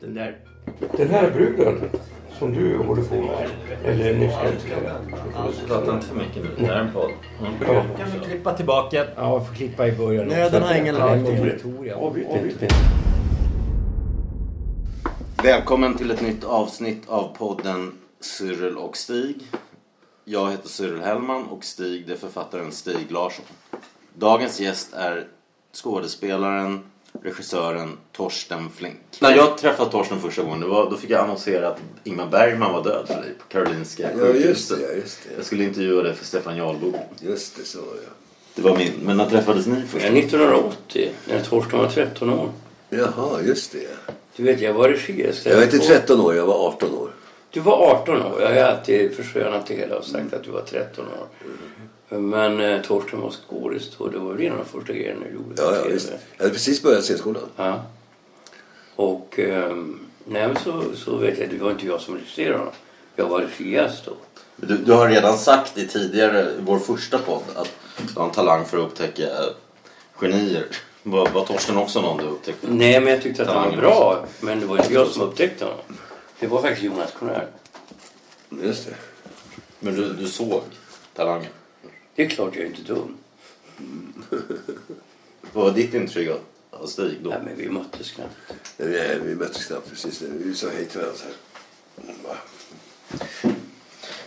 Den där... Den här bruden som du håller på med, eller nyss Prata inte för mycket nu. Det här är en podd. Ja. Kan vi klippa tillbaka? Ja, jag får klippa i början Nöden har ingen lag. Avbryt inte. Välkommen till ett nytt avsnitt av podden Cyril och Stig. Jag heter Cyril Hellman och Stig det är författaren Stig Larsson. Dagens gäst är skådespelaren, regissören Torsten Flink. När jag träffade Torsten första gången det var, då fick jag annonsera att Ingmar Bergman var död för dig på Karolinska Ja, just det. Ja, just det. Jag skulle intervjua dig för Stefan Jarlbo. Just det, så ja. Det var min. Men när träffades ni först? 1980, när Torsten var 13 år. Jaha, just det. Du vet, jag var regissör. Jag var inte 13 år, jag var 18 år. Du var 18 år. Jag har alltid förskönat det hela och sagt att du var 13 år. Men eh, Torsten var skådis då. Det var väl en av de första grejerna du gjorde Ja, ja, visst. Jag hade precis börjat scenskolan. Ja. Och ehm, nej, så, så vet jag, det var inte jag som regisserade honom. Jag var regissör då. Du, du har redan sagt i tidigare, i vår första podd, att du har en talang för att upptäcka eh, genier. Var, var Torsten också någon du upptäckte? Nej, men jag tyckte att han var bra. Men det var inte jag som upptäckte honom. Det var faktiskt Jonas Conrad. Just det. Men du, du såg talangen. Det är klart jag är inte dum. Vad var ditt intryck av- Stig då? Nej, men vi möttes knappt. Nej, vi möttes knappt precis. Vi sa hej till varandra. så här. Va?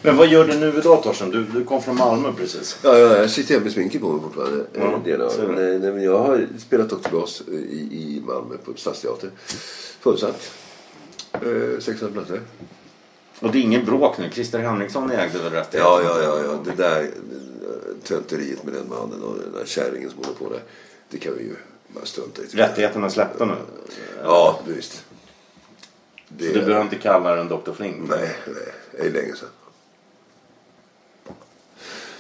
Men vad gör du nu idag Torsten? Du, du kom från Malmö precis. Ja, ja, jag sitter här med sminket på mig fortfarande. Ja, en del av. det. Nej, nej, men jag har spelat Dr. Blas i, i Malmö på Stadsteatern. Fullsatt. Eh, 600 platser. Och det är ingen bråk nu. Christer Henriksson ägde väl rätt? Ja, ja, ja, ja. Det där eh, tönteriet med den mannen och den där kärringen som håller på där. Det kan vi ju bara strunta i. Rättigheterna släppte nu. Ja, visst. Så du behöver inte kalla den Dr. Flink? Nej, nej. Det är länge sedan.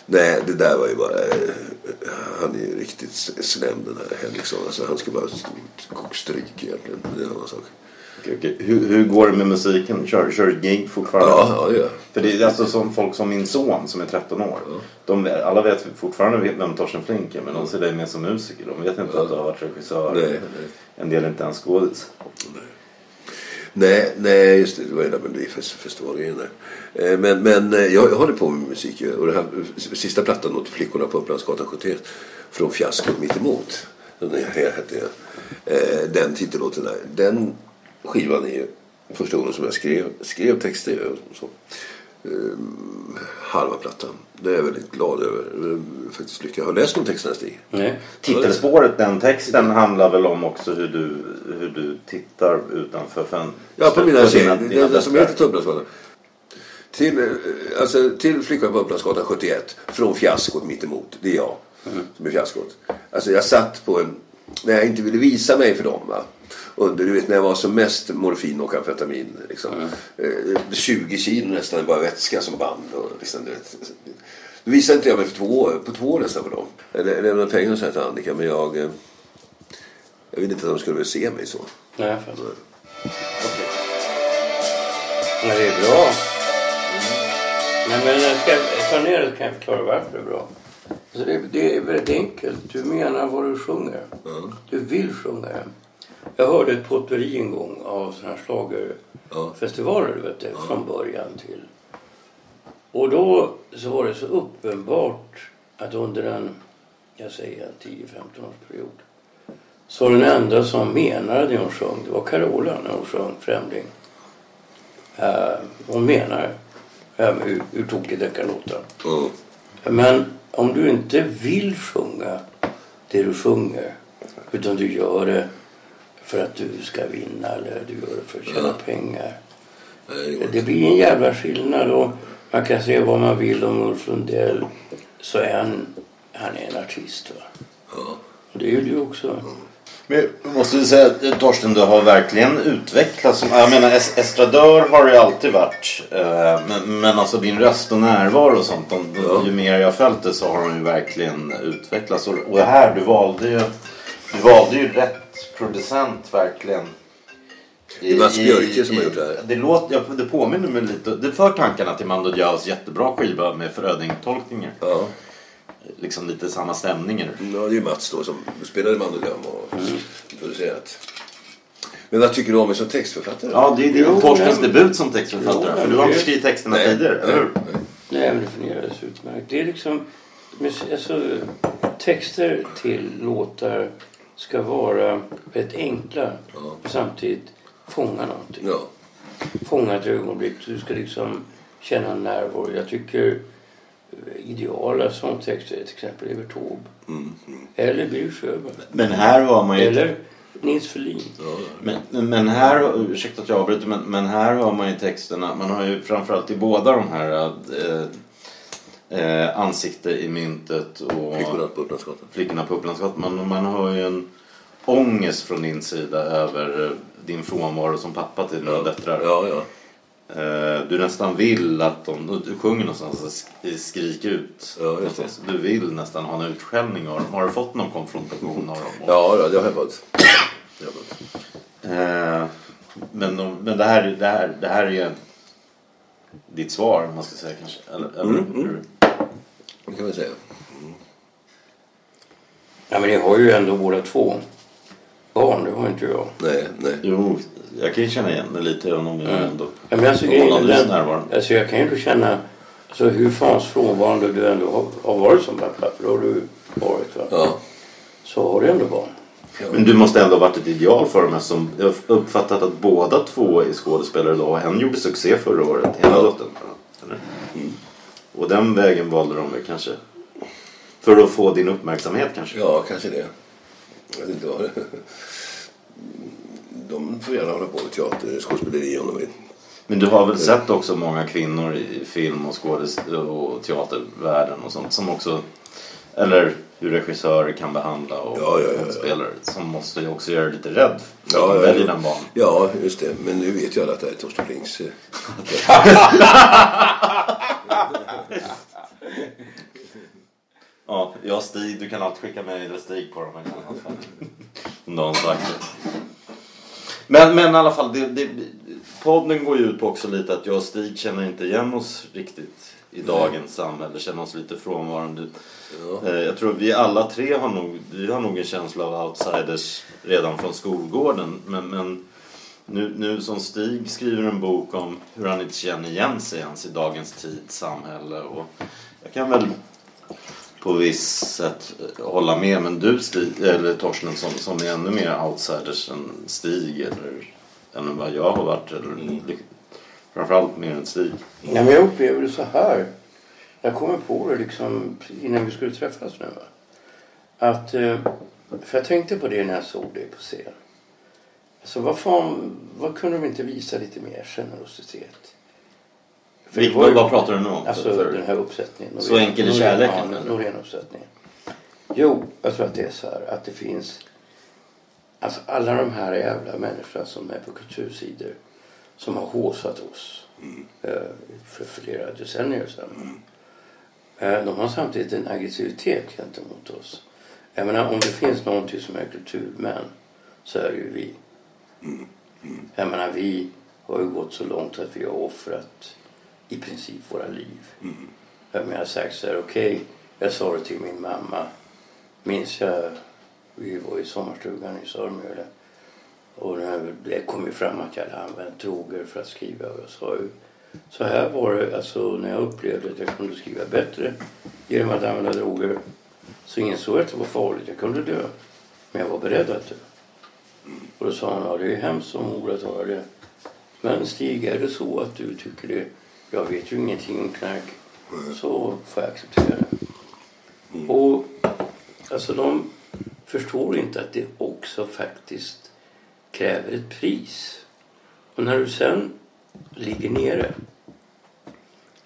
Nej, det där var ju bara... eh, Han är ju riktigt slem den här Henriksson. Alltså, han ska bara ha stort kokstryk egentligen. Det är en annan sak. Okej, okej. Hur, hur går det med musiken? Kör, kör du gig fortfarande? Ja, ja, ja. För det är alltså som folk som min son som är 13 år. De, alla vet fortfarande vem Torsten Flink är men de ser dig mer som musiker. De vet inte att du har varit regissör. Nej, nej. En del inte ens skådis. Nej, nej, just det. Det var ju den Melodifestivalen där. Eh, Men, men eh, jag, jag håller på med musik. Och den här sista plattan åt Flickorna på Upplandsgatan 71. Från fiaskot mitt emot. Den här hette jag. Eh, Den titellåten där. Den skivan är ju första gången som jag skrev, skrev texter. och Så. Ehm, halva plattan. Det är jag väldigt glad över. Faktiskt lyckad. Har du läst de texterna Stig? Nej. Titelspåret, den texten handlar väl om också hur du, hur du tittar utanför fönstret. Ja, på mina serier. Den, den som heter Tubblandsgatan. Till, eh, alltså, till flickan på Upplandsgatan 71. Från fiaskot mitt emot. Det är jag som är fiaskot. Alltså jag satt på en... När jag inte ville visa mig för dem. Va? Under, du vet när jag var som mest morfin och amfetamin. Liksom. Eh, 20 kilo nästan bara vätska som band. Och, liksom, du vet. Då visade inte jag mig för två, år- på två år nästan för dem. Jag lä- lämnade pengar så här till Annika men jag... eh, Jag ville inte att de skulle vilja se mig så. Nej, jag fattar. Nej, det är bra. Nej, men jag ska ta ner det kan jag förklara varför det är bra. Alltså det, det är väldigt enkelt. Du menar vad du sjunger. Du vill sjunga. Jag hörde ett potpurri en gång av sådana här schlagerfestivaler, du vet det, från början till. Och då så var det så uppenbart att under en, jag säger en 10-15 års period så den enda som menade det hon sjöng, det var Carola när hon sjöng Främling. Uh, hon menar uh, hur, hur tokigt det kan låta. Mm. Men om du inte vill sjunga det du sjunger utan du gör det för att du ska vinna eller du gör det för att tjäna pengar. Nej, det Det blir en jävla skillnad och man kan säga vad man vill om Ulf Lundell så är han, han är en artist. Va? Ja. Och det är ju du också. Men jag måste säga att Torsten, du har verkligen utvecklats. Jag menar, es- estradör har ju alltid varit. Eh, Men, men alltså din röst och närvaro och sånt. de- Ja. Ju mer jag följt det så har de ju verkligen utvecklats. Och och här, du valde ju, du valde ju rätt producent verkligen. Det är Mats Björke som har gjort det här. Det, låter, ja, det påminner mig lite. Det för tankarna till Mando Diaos jättebra skiva med Fröding-tolkningar. Ja. Liksom lite samma stämningar. Ja, det är ju Mats då som spelade Mandelgam och producerat. Men vad tycker du om mig som textförfattare? Ja, det är din Torstens debut som textförfattare. Jo, för du har inte skrivit texterna Nej, tidigare, eller hur? nej, nej. Nej, men det fungerar utmärkt. Det är liksom... Alltså, texter till låtar ska vara rätt enkla och samtidigt fånga någonting. Ja. Fånga ett ögonblick. Du ska liksom känna närvaro. Jag tycker eh, ideala sångtexter till exempel Evert Taube. Mm, mm. Eller Birger Sjöberg. Men här har man ju... Eller Nils Ferlin. Men, men här, ursäkta att jag avbryter, men, men här har man ju texterna, man har ju framförallt i båda de här eh, eh, Ansikte i myntet och Flickorna på Upplandsgatan. Flickorna på Upplandsgatan. Man, man har ju en ångest från din sida över eh, din frånvaro som pappa till dina döttrar. Ja, ja. Eh, Du nästan vill att de, du sjunger någonstans, sk- skrik ut. Ja, någonstans. Du vill nästan ha en utskällning av dem. Har du fått någon konfrontation av dem? Ja, ja, det har jag fått. Eh, Men, de, men det, här, det, här, det här är ditt svar, man ska säga kanske. Eller, eller, Mm, mm. Det kan man säga. Ja, men ni har ju ändå båda två barn. Det har inte jag. Nej, nej. Jo, jag kan ju känna igen det lite även om jag Mm. ändå Ja, men alltså, förhållandevis närvarande. alltså jag kan ju ändå känna alltså, hur fans frånvarande du ändå har, har varit som pappa. För det har du varit va? Ja. Så har du ändå barn. Men du måste ändå ha varit ett ideal för dem eftersom jag har uppfattat att båda två är skådespelare idag. En gjorde succé förra året, hela Ja. dottern. Eller? Och den vägen valde de väl kanske. För att få din uppmärksamhet kanske. Ja, kanske det. Jag vet inte vad det De får gärna hålla på med teater, skådespeleri om de vill. Men du har väl sett också många kvinnor i film och skådespel och teatervärlden och sånt som också eller hur regissörer kan behandla och Ja, ja, ja, spelare som måste ju också göra dig lite rädd Ja, ja, väljer den banan. Ja, just det. Men nu vet jag alla att det här är Torsten Flings. eh, Ja, jag Stig, du kan alltid skicka mig eller Stig på dem. Om en sagt det. Men, men i alla fall, det, det, podden går ju ut på också lite att jag och Stig känner inte igen oss riktigt i dagens samhälle. Känner oss lite frånvarande. Eh, Jag tror vi alla tre har nog, vi har nog en känsla av outsiders redan från skolgården. Men, men nu, nu som Stig skriver en bok om hur han inte känner igen sig ens i dagens tid, samhälle. Och jag kan väl på viss sätt eh, hålla med. Men du Stig, eller Torsten som, som är ännu mer outsiders än Stig eller än vad jag har varit. Eller, Framförallt mer än Stig. Nej, men jag upplever det så här. Jag kommer på det liksom innan vi skulle träffas nu. Va? Att, eh, för jag tänkte på det när jag såg dig på scen. Alltså vad fan, vad kunde de inte visa lite mer generositet? För det Vilk, var ju- vad pratar du nu om? Alltså För- den här uppsättningen. Så enkel är kärleken, Ja? Norén-uppsättningen. Jo, jag tror att det är så här att det finns... Alltså alla de här jävla människorna som är på kultursidor som har håsat oss mm. för flera decennier sedan. Mm. de har samtidigt en aggressivitet gentemot oss. Jag menar, om det finns någonting som är kulturmän så är det ju vi. Jag menar, vi har ju gått så långt att vi har offrat i princip våra liv. Jag menar, sagt så här, okej, jag sa det till min mamma. Minns jag, vi var i sommarstugan i Sörmjöle. Och när det kom ju fram att jag hade använt droger för att skriva. Och jag sa ju, så här var det, alltså när jag upplevde att jag kunde skriva bättre genom att använda droger. Så insåg jag att det var farligt, jag kunde dö. Men jag var beredd att dö. Och då sa hon, ja det är hemskt som att höra det. Men Stig, är det så att du tycker det? Jag vet ju ingenting om knark. Så får jag acceptera det. Och alltså de förstår inte att det också faktiskt kräver ett pris. Och när du sen ligger nere,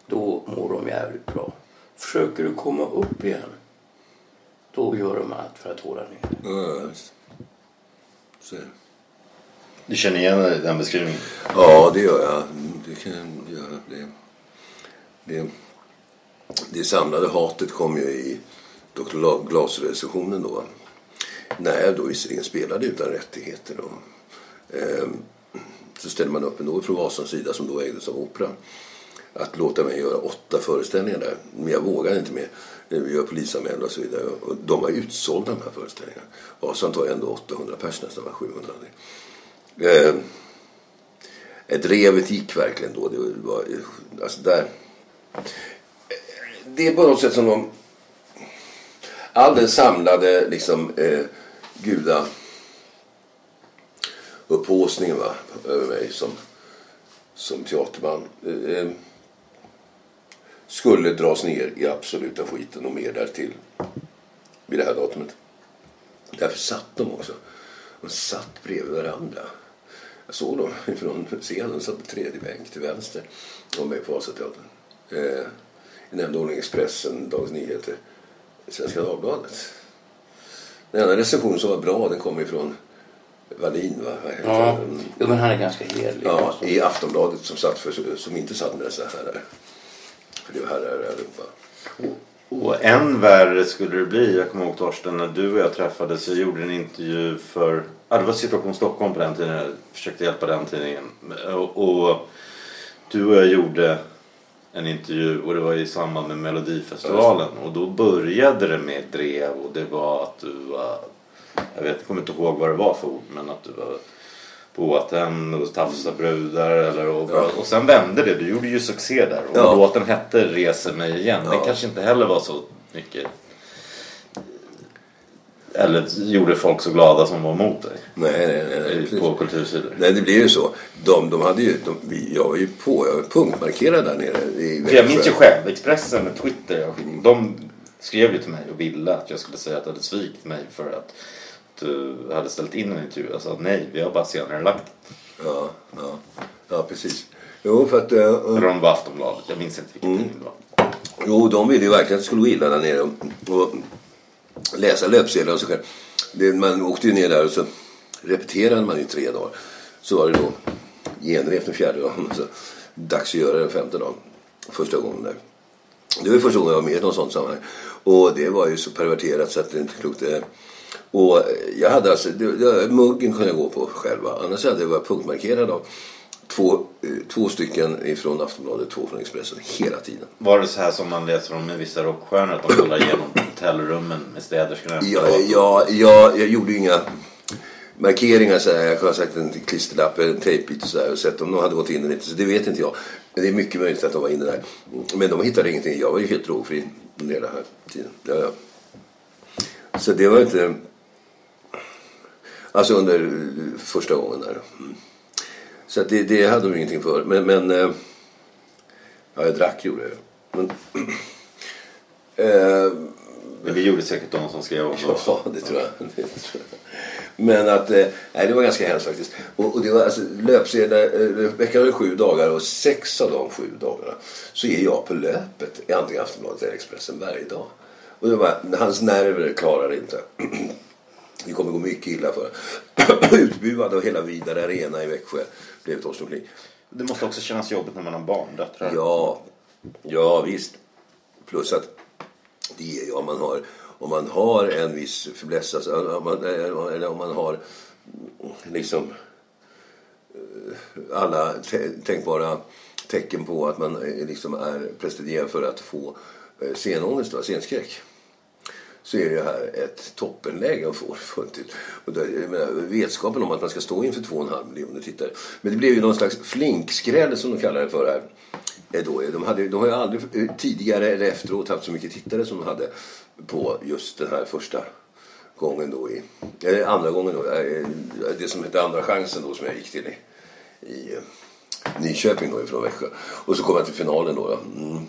då mår de jävligt bra. Försöker du komma upp igen, då gör de allt för att hålla ner dig. Ja, just. Så. Du känner igen den beskrivningen? Ja, det gör jag. Det kan jag göra. Det, det, det samlade hatet kom ju i Dr. La- Glas-recensionen då. När jag då visserligen spelade utan rättigheter. Och, ehm, Ehm, så ställde man upp ändå från Vasans sida som då ägdes av Opera. Att låta mig göra åtta föreställningar där. Men jag vågade inte mer. Eh, vi gör polisanmälan och så vidare. Och de var utsålda de här föreställningarna. Vasan tar ändå 800 pers nästan, var 700. Eh, ett revet gick verkligen då. Det var, alltså där. Det är på något sätt som de... All den samlade liksom eh, guda upphaussningen va, över mig som, som teaterman eh, eh, skulle dras ner i absoluta skiten och mer därtill vid det här datumet. Därför satt de också. De satt bredvid varandra. Jag såg dem från scenen. De satt på tredje bänk till vänster om mig på Vasateatern. Eh, I nämnde ordning Expressen, Dagens Nyheter, Svenska Dagbladet. Den enda recension som var bra den kom ifrån Wallin. Va? Ja, jo, men han är ganska hederlig. Ja, alltså. i Aftonbladet som, satt för, som inte satt med dessa herrar. För det var herrar allihopa. Och än värre skulle det bli. Jag kommer ihåg Torsten när du och jag träffades. Så jag gjorde en intervju för... Ja, det var Situation Stockholm på den tiden. Jag försökte hjälpa den tidningen. Och, och du och jag gjorde en intervju och det var i samband med Melodifestivalen. Och då började det med drev och det var att du var... Jag vet, jag kommer inte ihåg vad det var för ord men att du var båten och tafsa brudar eller och, Ja. och sen vände det. Du gjorde ju succé där och Ja. låten hette Reser mig igen. Ja. kanske inte heller var så mycket eller gjorde folk så glada som var emot dig Nej, nej, nej. nej. på kultursidor. Nej, det blir ju så. De, de hade ju, de, jag var ju på, jag var punktmarkerad där nere. I För jag minns ju själv, Expressen och Twitter, de skrev ju till mig och ville att jag skulle säga att du hade svikit mig för att du hade ställt in en intervju. Jag sa nej, vi har bara senare lagt Ja, ja, ja, precis. Jo, för att... eh, eh, Eller om det var Aftonbladet, jag minns inte vilken tidning det var. Jo, de ville ju verkligen att det skulle gå illa där nere och, och läsa löpsedlar och så själv. Det, man åkte ju ner där och så repeterade man i tre dagar. Så var det då genrep den fjärde dagen och så dags att göra den femte dagen. Första gången där. Det var första gången jag var med i något sånt sammanhang. Och det var ju så perverterat så att det inte klokt. Och jag hade alltså, muggen kunde jag gå på själva. Annars hade jag varit punktmarkerad av två, eh, två stycken ifrån Aftonbladet, två från Expressen hela tiden. Var det så här som man läser om med vissa rockstjärnor att de kollar igenom hotellrummen med städerskorna? Ja, ja, ja, jag gjorde ju inga markeringar så här. Jag har sagt en klisterlapp, en tejpbit och så här. Och sett om de hade gått in eller inte. Så det vet inte jag. Men det är mycket möjligt att de var inne där. Men de hittade ingenting. Jag var ju helt drogfri hela den här tiden. Ja, ja. Så det var inte... Alltså under eh, första gången där. Mm. Så det, det hade de ingenting för. Men, men eh, ja, jag drack gjorde jag. Men, eh, Men det gjorde säkert de som skrev om också. Ja, det tror jag. Det tror jag. Men att, eh, nej det var ganska hemskt faktiskt. Och, och det var alltså löpsedlar, eh, veckan hade sju dagar och sex av de sju dagarna så är jag på löpet i antingen Aftonbladet eller Expressen varje dag. Och det var, hans nerver klarar det inte. Det kommer gå mycket illa för Utbuad av hela Vidare Arena i Växjö blev Torsten Flink. Det måste också kännas jobbigt när man har barndöttrar. Ja, ja visst. Plus att det om man har, om man har en viss fäbless, alltså, om man, eller om man har liksom eh, alla tänkbara tecken på att man eh, liksom är prestigerad för att få eh, scenångest, scenskräck så är det här ett toppenläge att få fullt ut. Och där, jag menar, vetskapen om att man ska stå inför 2,5 miljoner tittare. Men det blev ju någon slags flinkskräll som de kallar det för här. Eh, då, de, hade, de har ju aldrig eh, tidigare eller efteråt haft så mycket tittare som de hade på just den här första gången då i, eller andra gången då, eh, det som hette andra chansen då som jag gick till i, i Nyköping då ifrån Växjö. Och så kom jag till finalen då. då. Mm.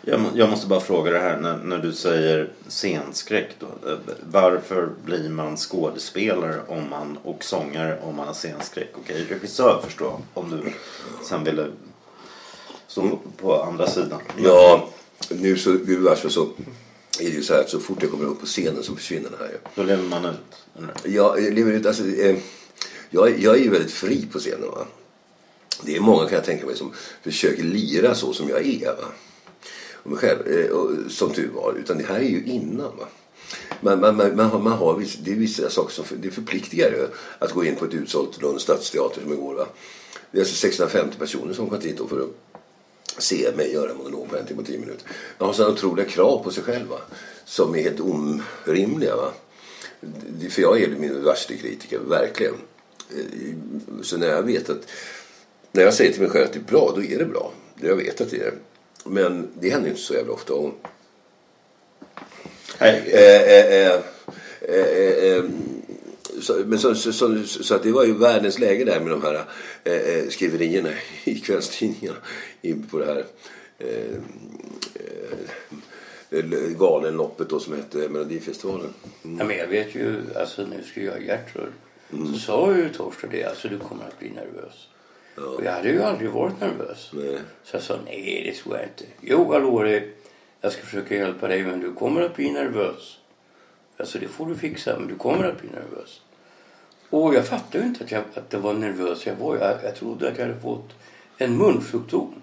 Jag, jag måste bara fråga det här när, när du säger scenskräck. Då, Eh, varför blir man skådespelare om man, och sångare om man har scenskräck? Okej, regissör förstår om du sen ville stå på, andra sidan. Ja, nu så gubevars så är det ju så här att så fort jag kommer upp på scenen så försvinner det här ju. Då lever man ut. eller? Jag lever ut, alltså, eh, jag, jag är ju väldigt fri på scenen. Va? Det är många kan jag tänka mig som försöker lira så som jag är. Va? Och mig själv, eh, och, som tur var. Utan det här är ju innan. Va? Man, man, man, man har, man har vissa, det är vissa saker som det förpliktigar ju att gå in på ett utsålt Lunds stadsteater som igår. Va? Det är alltså 650 personer som kommit hit för att se mig göra en monolog på en timme och tio minuter. Man har sådana otroliga krav på sig själv va? som är helt orimliga. Va? För jag är min värsta kritiker, verkligen. Eh, så när jag vet att när jag säger till mig själv att det är bra, då är det bra. Jag vet att det är men det händer inte så jävla ofta. Och, Hej. eh, eh, eh, så, men så, så, så, så att det var ju världens läge där med de här eh, skriverierna i kvällstidningarna in på det här eh, eh, Galenloppet då som hette Melodifestivalen. Ja, men jag vet ju, alltså när vi skulle göra Gertrud så sa ju Torsten det, alltså du kommer att bli nervös. Och jag hade ju aldrig varit nervös. Nej. Så jag sa nej, det tror jag inte. Jo, jag lovar dig, jag ska försöka hjälpa dig men du kommer att bli nervös. Alltså det får du fixa, men du kommer att bli nervös. Och jag fattade ju inte att, jag, att det var nervös jag var. Jag, jag trodde att jag hade fått en munsjukdom.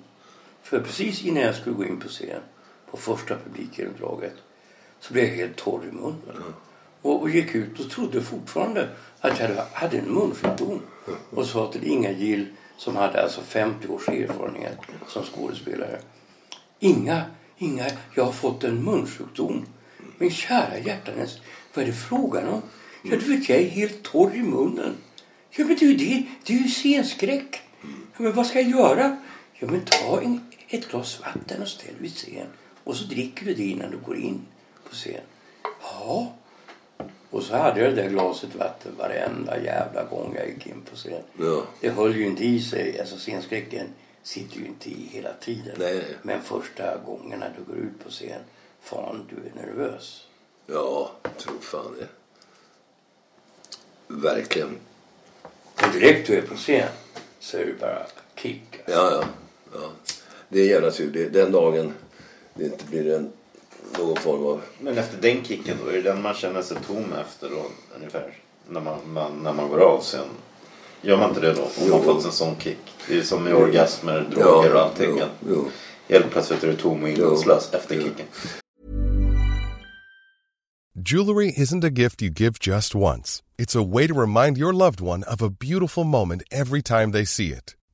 För precis innan jag skulle gå in på scen, på första publikgenomdraget, så blev jag helt torr i munnen. Och, och gick ut och trodde fortfarande att jag hade, hade en munsjukdom. Och sa till Inga Gill, som hade alltså 50 års erfarenhet som skådespelare. Inga, Inga, jag har fått en munsjukdom. Men kära hjärtanes, vad är det frågan om? Ja, du vet, jag är helt torr i munnen. Ja, men du, det, det är ju scenskräck. Ja, men vad ska jag göra? Ja, men ta en, ett glas vatten och ställ vid scen. Och så dricker du det innan du går in på scen. Ja. Och så hade jag det där glaset vatten varenda jävla gång jag gick in på scen. Ja. Det höll ju inte i sig. Alltså scenskräcken sitter ju inte i hela tiden. Nej. Men första gångerna du går ut på scen, fan du är nervös. Ja, tro fan det. Verkligen. Men direkt du är på scen så är det bara kick. Ja, ja. ja. Det är jävla tur. Det, den dagen det inte blir en, någon form av... Men efter den kicken då, är det den man känner sig tom efter då ungefär? När man, man, när man går av sen? Gör man inte det då? Om man fått en sån kick? Det är som med orgasmer, droger och allting. Jo, jo. Helt plötsligt är du tom och innehållslös efter Jo. kicken. Jewelry isn't a gift you give just once. It's a way to remind your loved one of a beautiful moment every time they see it.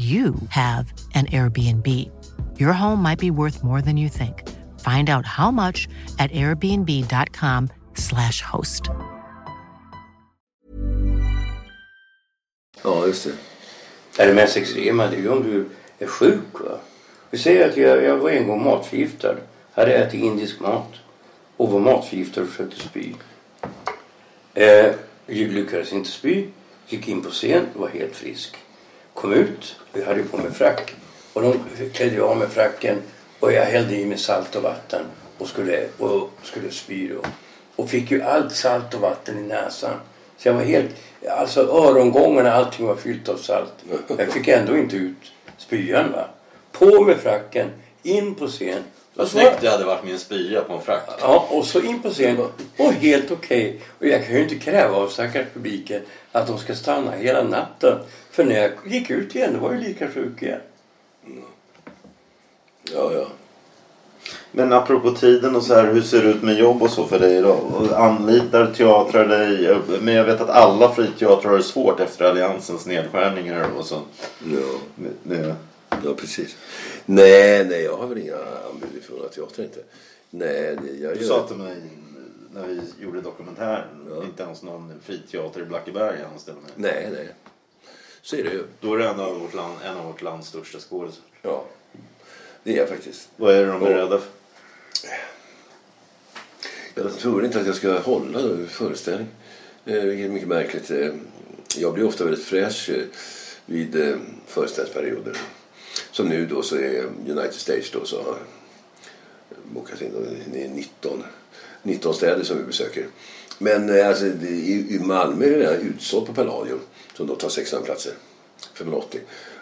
you have an Airbnb. Your home might be worth more than you think. Find out how much at airbnb.com/slash host. Ja, just det. Det mest extrema det är ju om du är sjuk. Va? Vi säger att jag, jag var en gång matförgiftad. Hade ätit indisk mat och var matförgiftad och försökte spy. Eh, jag lyckades inte spy. Gick in på scen, och var helt frisk. Kom ut, och jag hade på mig frack. Och de klädde av mig fracken och jag hällde i mig salt och vatten och skulle, och skulle spy då. Och fick ju allt salt och vatten i näsan. Så jag var helt, alltså örongångarna, allting var fyllt av salt. Jag fick ändå inte ut spyan va. På med fracken, in på scen. Vad Och så- snyggt det hade varit med en spya på en frack. Ja, och så in på scen och helt okej. Och jag kan ju inte kräva av stackars publiken att de ska stanna hela natten. För när jag gick ut igen, då var jag lika sjuk igen. Ja, ja. Men apropå tiden och så här, hur ser det ut med jobb och så för dig? Och Anlitar teatrar dig? Men jag vet att alla friteatrar har det svårt efter alliansens nedskärningar och så. Ja. Med, Ja, precis. Nej, nej, jag har väl inga anbud från teatrar inte. Nej, jag Du sa till mig när vi gjorde dokumentären, inte ens någon friteater i Blackeberg anställer mig. Nej, nej. Så är det ju. Då är det en av vårt, land, en av vårt lands största skådisar. Ja, det är jag faktiskt. Vad är det de är Och- rädda för? Jag tror inte att jag ska hålla föreställning. Eh, Vilket är mycket märkligt. Eh, Jag blir ofta väldigt fräsch eh, vid föreställningsperioder. Som nu då så är United States då så har bokat in. då. Det är 19, 19 städer som vi besöker. Men eh, alltså, i, i Malmö är det redan utsålt på Palladium. Som då tar 600 platser. 580.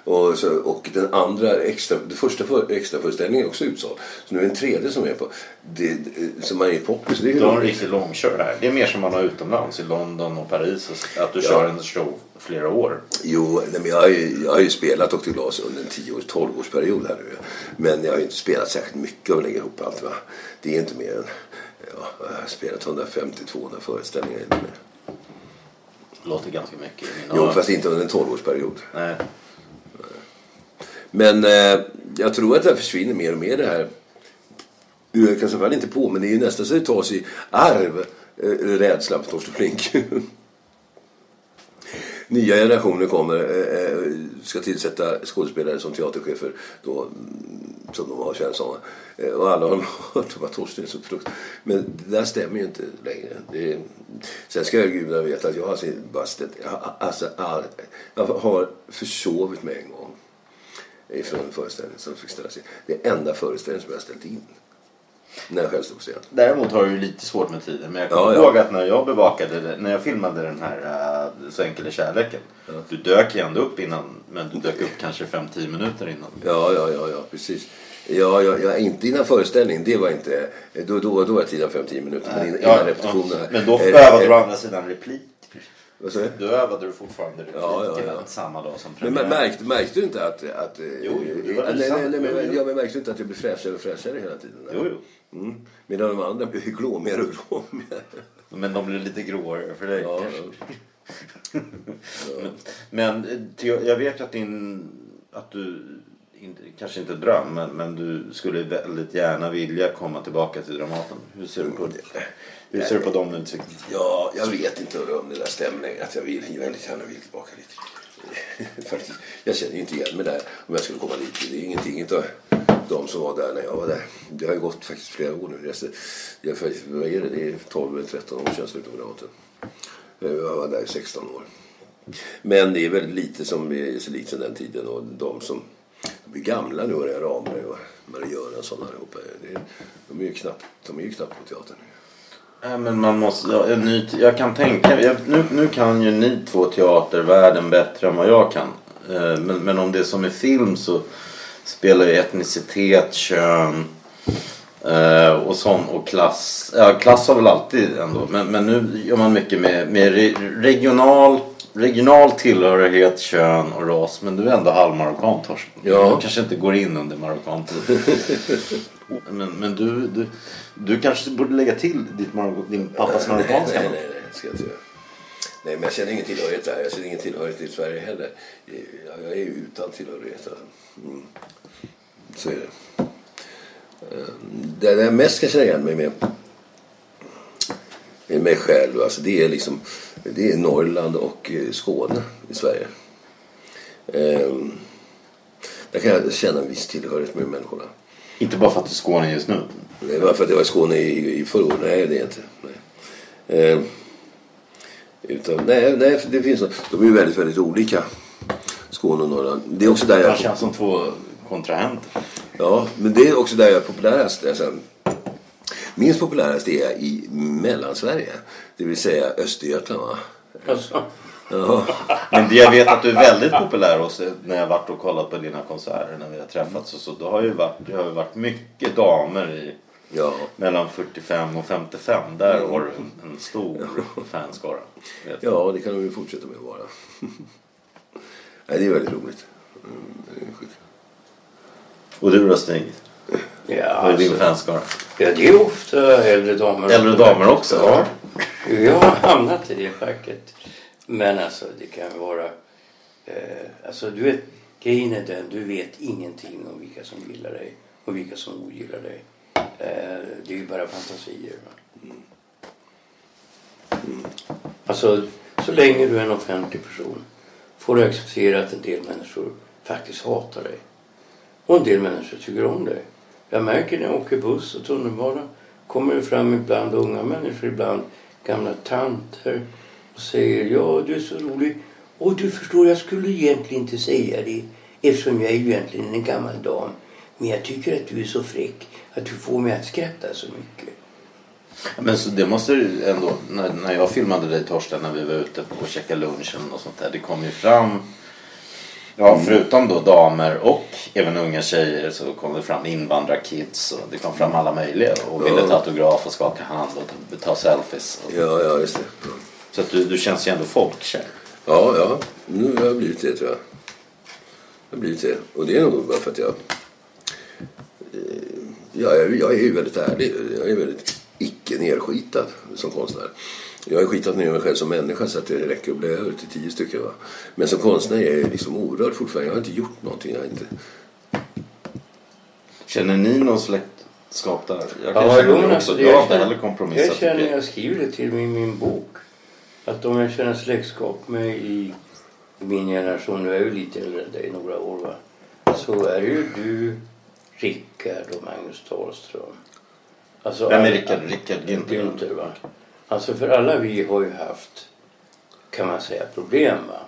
Och, så, och den andra extra, den första för, extra föreställningen är också utsåld. Så nu är det en tredje som är på. Det, det, så man är poppis. Det är ju Du har en riktig långkör här. Det är mer som man har utomlands i London och Paris. Att du Ja. kör en show flera år. Jo, nej, men jag, har ju, jag har ju spelat Dr. Glas under en 10-12 års period här nu. Men jag har ju inte spelat särskilt mycket om jag lägger ihop allt. Va? Det är inte mer än... Ja, jag har spelat 150-200 föreställningar. Låter ganska mycket Jo, fast inte under en 12-årsperiod. Nej. Men eh, jag tror att det här försvinner mer och mer det här. Jag kan väl inte på, men det är ju nästan så det tas i arv. Eh, rädslan för Torsten Flink. Nya generationer kommer, eh, eh, ska tillsätta skådespelare som teaterchefer då, mm, som de har känslan av. Eh, och alla har hört om att Torsten är så fruktansvärt. Men det där stämmer ju inte längre. Det är, sen ska jag gudarna veta att jag har alltså bara ställt, jag, har- alltså, all- jag har försovit mig en gång ifrån en föreställning som fick ställas in. Det är enda föreställningen som jag har ställt in. När jag själv stod på scen. Däremot har du lite svårt med tiden. Men jag kommer Ja, ja. ihåg att när jag bevakade när jag filmade den här uh, Så enkel är kärleken. Du dök ju ändå upp innan, men du dök upp kanske 5-10 minuter innan. Ja, ja, ja, ja precis. Ja, ja, ja, inte innan föreställningen. Det var inte... Då, då, då var tiden 5-10 minuter. Men innan, innan repetitionen. Men då Eh, övade eh, du å andra sidan replik. Då övade du fortfarande replikerna Ja, ja, ja. samma dag som Men premiären. märkte, märkte du inte att... att Jo, jo, det var nej, nej, sant. nej, men, Jo, jo. Ja, men märkte du inte att jag blev fräschare och fräschare hela tiden? Jo, jo. Mm. Medan de andra blev glåmigare och glåmigare. Men de blev lite gråare för dig. Ja, Men, men eh, jag vet ju att din... Att du... Inte, kanske inte dröm, men, men du skulle väldigt gärna vilja komma tillbaka till Dramaten. Hur ser du på det? Hur ser du på de utsikterna? Ja, jag vet inte om det där stämmer. Att jag vill, väldigt gärna vill tillbaka lite. Faktiskt, jag känner ju inte igen mig där om jag skulle komma dit. Det är ingenting av de som var där när jag var där. Det har ju gått faktiskt flera år nu. Jag, vad är det? Det är 12 eller 13 år sedan jag slutade. Eh, jag var där i 16 år. Men det är väldigt lite som är så likt sedan den tiden. Och de som blir gamla nu, och det är Ramberg och Marie Göransson allihopa. Det De är ju knappt, de är ju knappt på teatern. Nej, men man måste, ja, en ny, jag kan tänka, jag, nu, nu kan ju ni två teatervärlden bättre än vad jag kan. Eh, men, men om det är som i film så spelar ju etnicitet, kön eh, och sån och klass. Ja, klass har väl alltid ändå. Men, men nu gör man mycket med, med re, regional, regional tillhörighet, kön och ras. Men du är ändå halvmarockan Torsten. Ja. Du kanske inte går in under marockan. Men, men du, du, du kanske borde lägga till ditt din pappas marockanska Nej, namn? nej, nej, det ska jag inte göra. Nej, men jag känner ingen tillhörighet där. Jag känner ingen tillhörighet i Sverige heller. Jag är ju utan tillhörighet. Alltså. Mm. Så är det. Eh, Det jag mest kan känna igen mig med med mig själv. Alltså det är liksom det är Norrland och eh, Skåne i Sverige. Ehm, Där kan jag känna en viss tillhörighet med människorna. Inte bara för att du är Skåne just nu. Det är bara för att jag var i Skåne i, i förra året. Nej, det är inte. Nej. Eh, utan, nej, nej, det finns något. De är ju väldigt, väldigt olika. Skåne och Norrland. Det är också där Det jag... känns som två kontrahenter. Ja, men det är också där jag är populärast. Alltså, minst populärast är jag i Mellansverige. Det vill säga Östergötland. Va? Alltså, Ja. Men det jag vet att du är väldigt populär hos när jag varit och kollat på dina konserter när vi har träffats och så. Då har ju varit, det har ju varit mycket damer i ja. mellan 45 och 55. Där har du en, en stor fanskara. vet jag. Ja, det kan de ju fortsätta med att vara. nej, det är väldigt roligt. Mm, det är sjukt. Och du då Stig? ja, Vad är din alltså, fanskara? ja, det är ofta äldre damer. Äldre damer också? Ja. Jag har hamnat i det facket. Men alltså det kan vara... Eh, alltså du vet, grejen är den, du vet ingenting om vilka som gillar dig och vilka som ogillar dig. Eh, det är ju bara fantasier. Va? Alltså, så länge du är en offentlig person får du acceptera att en del människor faktiskt hatar dig. Och en del människor tycker om dig. Jag märker när jag åker buss och tunnelbana kommer det fram ibland unga människor, ibland gamla tanter och säger ja du är så rolig. Och du förstår, jag skulle egentligen inte säga det eftersom jag är ju egentligen en gammal dam. Men jag tycker att du är så fräck att du får mig att skratta så mycket. Men så det måste du ändå, när, när jag filmade dig Torsten när vi var ute och käkade lunchen och sånt där. Det kom ju fram, ja förutom då damer och även unga tjejer så kom det fram invandrarkids och det kom fram alla möjliga och ville ta autograf och skaka hand och ta, ta selfies. Och, Ja, ja, just det. så att du, du känns ju ändå folkkär. Ja, ja. Nu har jag blivit det tror jag. Jag har blivit det. Och det är nog bara för att jag... eh, Ja, jag, jag är ju väldigt ärlig. Jag är väldigt icke nerskitad som konstnär. Jag har skitat ner mig själv som människa så att det räcker att bli över till tio stycken. Va? Men som konstnär är jag liksom orörd fortfarande. Jag har inte gjort någonting. Jag har inte... Känner ni någon släktskap där? Jag kan Ja, känna jo, också. Jag har jag inte heller kompromissat. Jag känner, jag. skriver det till min, min bok, att om jag känner släktskap med i, i min generation, nu är jag ju lite äldre än dig, några år va, så är det ju du, Rickard och Magnus Dahlström. Alltså, Vem är Rickard? Rickard Günther? Günther va. Alltså för alla vi har ju haft, kan man säga, problem va.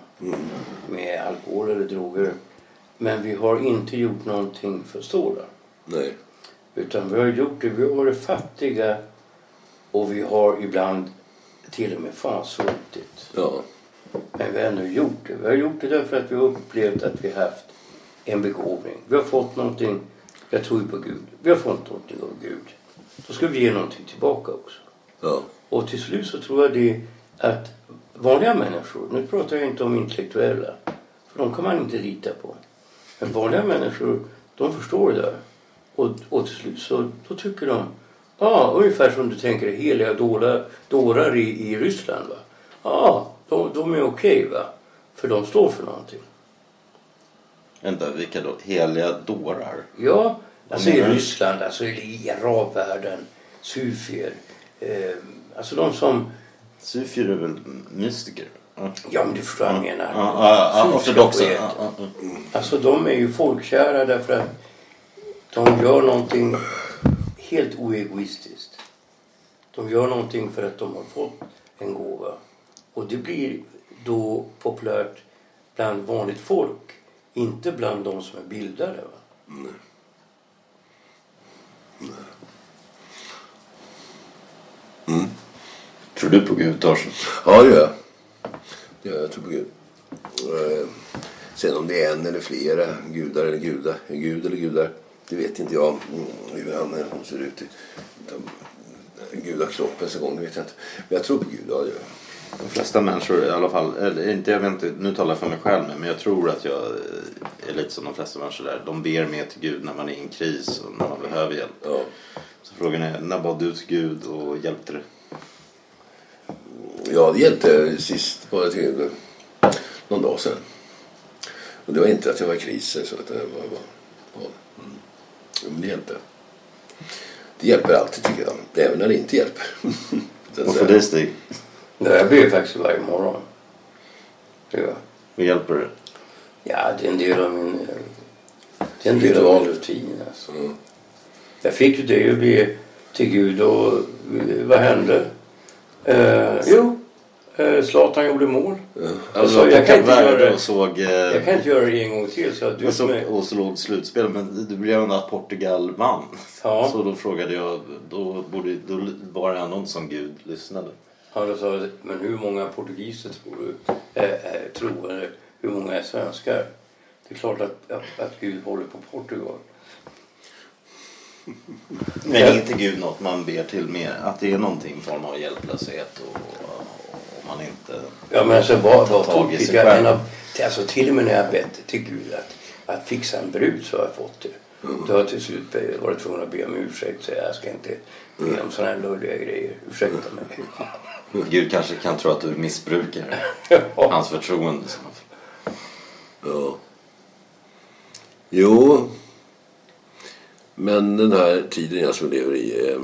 Med alkohol eller droger. Men vi har inte gjort någonting för stora. Nej. Utan vi har gjort det. Vi har varit fattiga och vi har ibland till och med fansvultigt. Ja. Men vi har ändå gjort det. Vi har gjort det därför att vi har upplevt att vi har haft en begåvning. Vi har fått någonting. Jag tror ju på Gud. Vi har fått någonting av Gud. Då ska vi ge någonting tillbaka också. Ja. Och till slut så tror jag det att vanliga människor, nu pratar jag inte om intellektuella, för de kan man inte lita på. Men vanliga människor, de förstår det där. Och, och till slut så då tycker de, ja ungefär som du tänker heliga dårar, dårar i, i Ryssland va. Ja, de, de är okej va. För de står för någonting. Vänta, vilka då? Heliga dårar? Ja, alltså i? Ryssland, alltså i arabvärlden, sufier. Eh, alltså de som Sufier är väl mystiker? Ja, Ja, men du förstår vad jag menar. ja, Sufiska ortodoxa. Alltså de är ju folkkära därför att de gör någonting helt oegoistiskt. De gör någonting för att de har fått en gåva. Och det blir då populärt bland vanligt folk. Inte bland de som är bildade. Va? Tror du på Gud, Torsten? Ja, det gör jag. Det gör jag. Tror på Gud. Eh, Sen om det är en eller flera gudar eller gudar, gud eller gudar, det vet inte jag mm, hur han eh, ser ut. i de- Gudakroppens gång, det vet jag inte. Men jag tror på Gud, ja det gör jag. De flesta människor i alla fall, eller inte, jag vet inte, nu talar jag för mig själv men jag tror att jag eh, är lite som de flesta människor där. De ber mer till Gud när man är i en kris och när man behöver hjälp. Ja. Så frågan är, när bad du till Gud och hjälpte det? Ja, det hjälpte sist bara till någon dag sedan. Och det var inte att jag var i kris. Så att det var, var, var. Mm. Jo, Men det hjälpte. Det hjälper alltid tycker jag. Även när det inte hjälper. Så att Och för säga. dig Stig, Nej, jag ber faktiskt varje morgon. Det gör jag. hur hjälper det? Ja, det är en del av min, eh, det är en del av min rutin. Alltså. Mm. Jag fick ju det att be till Gud och eh, vad hände? Eh, jo, eh, Zlatan gjorde mål. Alltså, jag, kan inte göra det, och såg, eh, jag kan inte göra det en gång till. Så att du jag såg, är, och såg slutspel, men det blev ändå att Portugal vann. Ja. Så då frågade jag, då, borde, då var det ändå inte som Gud lyssnade. han sa, men hur många portugiser tror du eh, tror, eller hur många är svenskar? Det är klart att, att, att Gud håller på Portugal. Men inte Gud något man ber till mer? Att det är någonting form av hjälplöshet och, och man inte... Ja men alltså vad, vad tokigt. sig Jag, en av, alltså till och med när jag bett till Gud att, att fixa en brud så har jag fått det. Då har jag till slut varit tvungen att be om ursäkt. Så jag ska inte be om sådana här löjliga grejer. Ursäkta mig. Gud kanske kan tro att du missbrukar hans förtroende. Ja. Jo. Men den här tiden jag som lever i är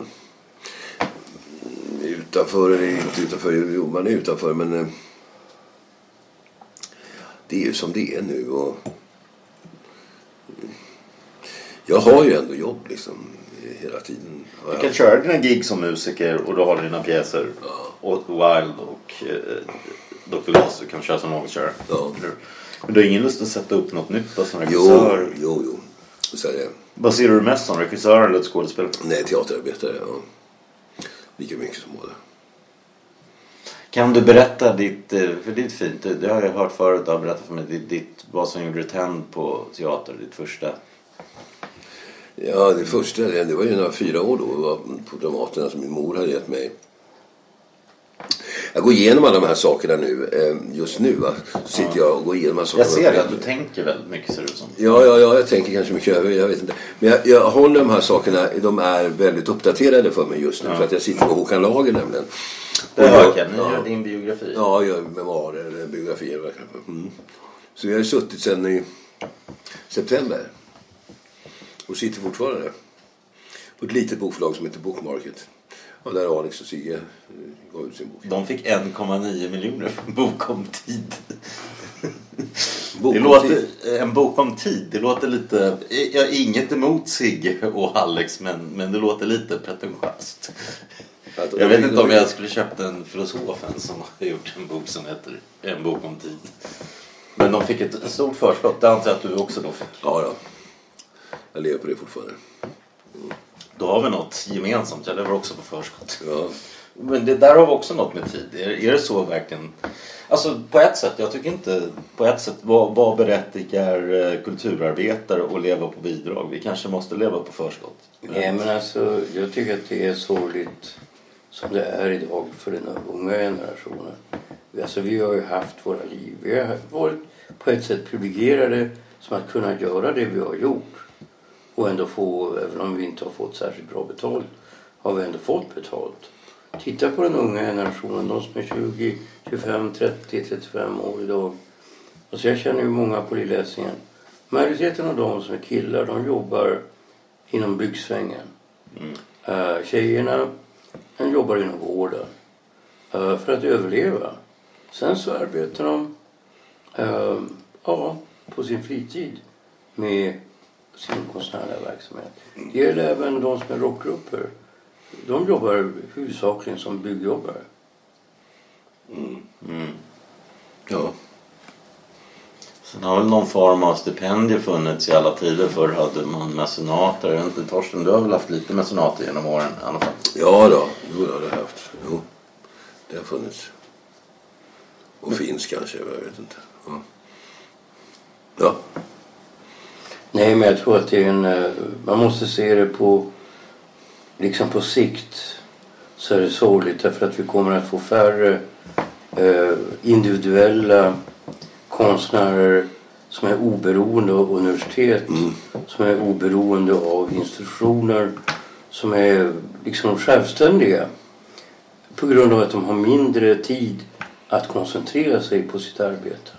utanför eller inte utanför. Jo, man är utanför men eh, det är ju som det är nu. Och jag har ju ändå jobb liksom hela tiden. Du jag kan köra dina gig som musiker och du har dina pjäser. Och Wild och eh, Dr. Glas du kan köra som någokörare. Ja. Men du har ingen lust att sätta upp något nytt som Jo, regissör? jo, jo. Så är det. Vad ser du mest som? Regissör eller skådespelare? Nej, teaterarbetare. Ja. Lika mycket som båda. Kan du berätta ditt, eh, för det är fint, det har jag hört förut, du har berättat för mig, ditt, ditt, vad som gjorde tänd på teater, ditt första. Ja, det första, det det var ju några fyra år då. Var på Dramaten som min mor hade gett mig. Jag går igenom alla de här sakerna nu. eh, Just nu va. Så sitter jag och går igenom här sakerna. Jag ser det, att du tänker väldigt mycket ser det ut som. Ja, ja, ja, jag tänker kanske mycket jag vet inte. Men jag, jag håller de här sakerna, de är väldigt uppdaterade för mig just nu. För att jag sitter på Håkan Lager nämligen. Det Och hör jag- ni ja. gör din biografi. Ja, jag gör memoarer eller biografier. Mm. Så jag har suttit sedan i september. Och sitter fortfarande. På ett litet bokförlag som heter Bookmarket. Och där Alex och Sigge eh, gav ut sin bok. De fick 1,9 miljoner för en bok om tid. Bok det låter, tid. En bok om tid, det låter lite... Jag har inget emot Sigge och Alex men, men det låter lite pretentiöst. Att- Jag vet inte om jag skulle köpt en filosofen som har gjort en bok som heter En bok om tid. Men de fick ett stort förskott, det antar jag att du också då fick. Ja, ja. Jag lever på det fortfarande. Då har vi något gemensamt, jag lever också på förskott. Ja. Men det där har vi också något med tid. Är, är det så verkligen? Alltså på ett sätt, jag tycker inte på ett sätt vad, vad berättigar eh, kulturarbetare att leva på bidrag? Vi kanske måste leva på förskott. Nej men alltså jag tycker att det är sorgligt som det är idag för den unga generationen. Alltså vi har ju haft våra liv. Vi har varit på ett sätt privilegierade som att kunna göra det vi har gjort. Och ändå få, även om vi inte har fått särskilt bra betalt, har vi ändå fått betalt. Titta på den unga generationen, de som är 20, 25, 30, 35 år idag. Alltså jag känner ju många på Lillesingen. Majoriteten av de som är killar, de jobbar inom byggsvängen. Uh, tjejerna de jobbar inom vården eh, för att överleva. Sen så arbetar de eh, ja, på sin fritid med sin konstnärliga verksamhet. Det gäller även de som är rockgrupper. De jobbar huvudsakligen som byggjobbare. Ja. Sen har väl någon form av stipendier funnits i alla tider. Förr hade man mecenater. Jag vet inte, Torsten, du har väl haft lite mecenater genom åren i alla fall? Ja då, jo, det har jag haft. Jo, det har funnits. Och finns kanske, jag vet inte. Ja. ja. Nej, men jag tror att det är en... eh, Man måste se det på... Liksom på sikt så är det sorgligt därför att vi kommer att få färre eh, individuella konstnärer som är oberoende av universitet, som är oberoende av institutioner, som är liksom självständiga på grund av att de har mindre tid att koncentrera sig på sitt arbete.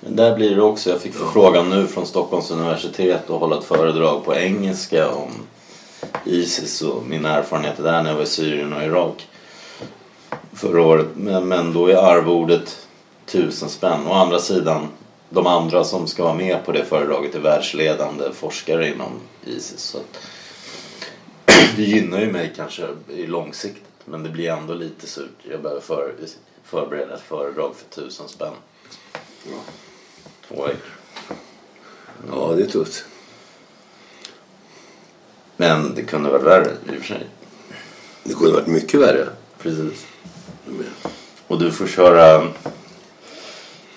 Men där blir det också, jag fick förfrågan nu från Stockholms universitet att hålla ett föredrag på engelska om Isis och mina erfarenheter där när jag var i Syrien och Irak förra året. Men, men då är arvodet tusen spänn. Å andra sidan, de andra som ska vara med på det föredraget är världsledande forskare inom Isis. Så att, det gynnar ju mig kanske i långsiktigt men det blir ändå lite surt. Jag behöver för, förbereda ett föredrag för tusen spänn. Två veckor. ja, det är tufft. Men det kunde varit värre i och för sig. Det kunde varit mycket värre. Precis. Och du får köra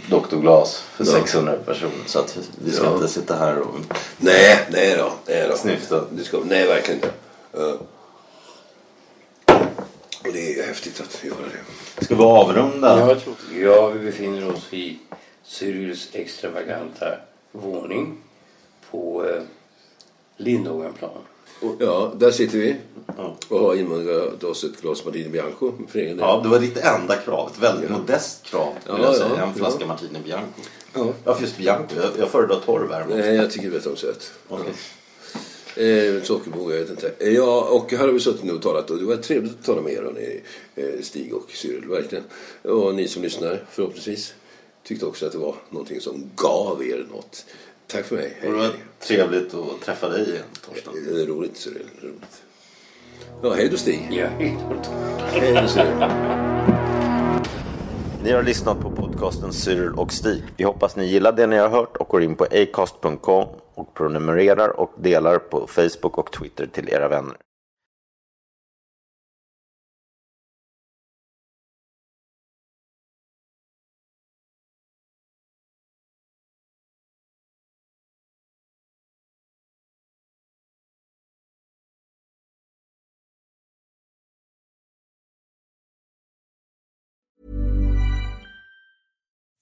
Dr. Glas för Ja. 600 personer. Så att vi ska Ja. inte sitta här och... Nej, nej då. Nej, då. Snyfta. Det ska, nej, verkligen inte. Och det är häftigt att göra det. Ska vi avrunda? Ja, jag tror, ja, vi befinner oss i Cyrils extravaganta våning på eh, Lindågenplan. Ja, där sitter vi Ja. och har inmundigat oss ett glas Martini Bianco för egen del. Ja, det var ditt enda krav. Ett väldigt modest krav. Ja, jag säga. ja, en flaska ja. Martini Bianco. Ja. Varför just Bianco? Jag, jag föredrar torr värme. Nej, jag tycker det är bättre om sött. Okej. Eh, Sockerbo, jag vet inte. Eh, Ja, och här har vi suttit nu och talat och det var trevligt att tala med er hörni, eh, Stig och Cyril, verkligen. Och ni som lyssnar förhoppningsvis tyckte också att det var någonting som gav er något. Tack för mig. Det var trevligt att träffa dig igen, Torsten. Det är roligt Cyril, det är roligt. Ja, hej då Stig. Ja, Hej då Cyril. Ni har lyssnat på podcasten Cyril och Stig. Vi hoppas ni gillar det ni har hört och går in på acast.com och prenumererar och delar på Facebook och Twitter till era vänner.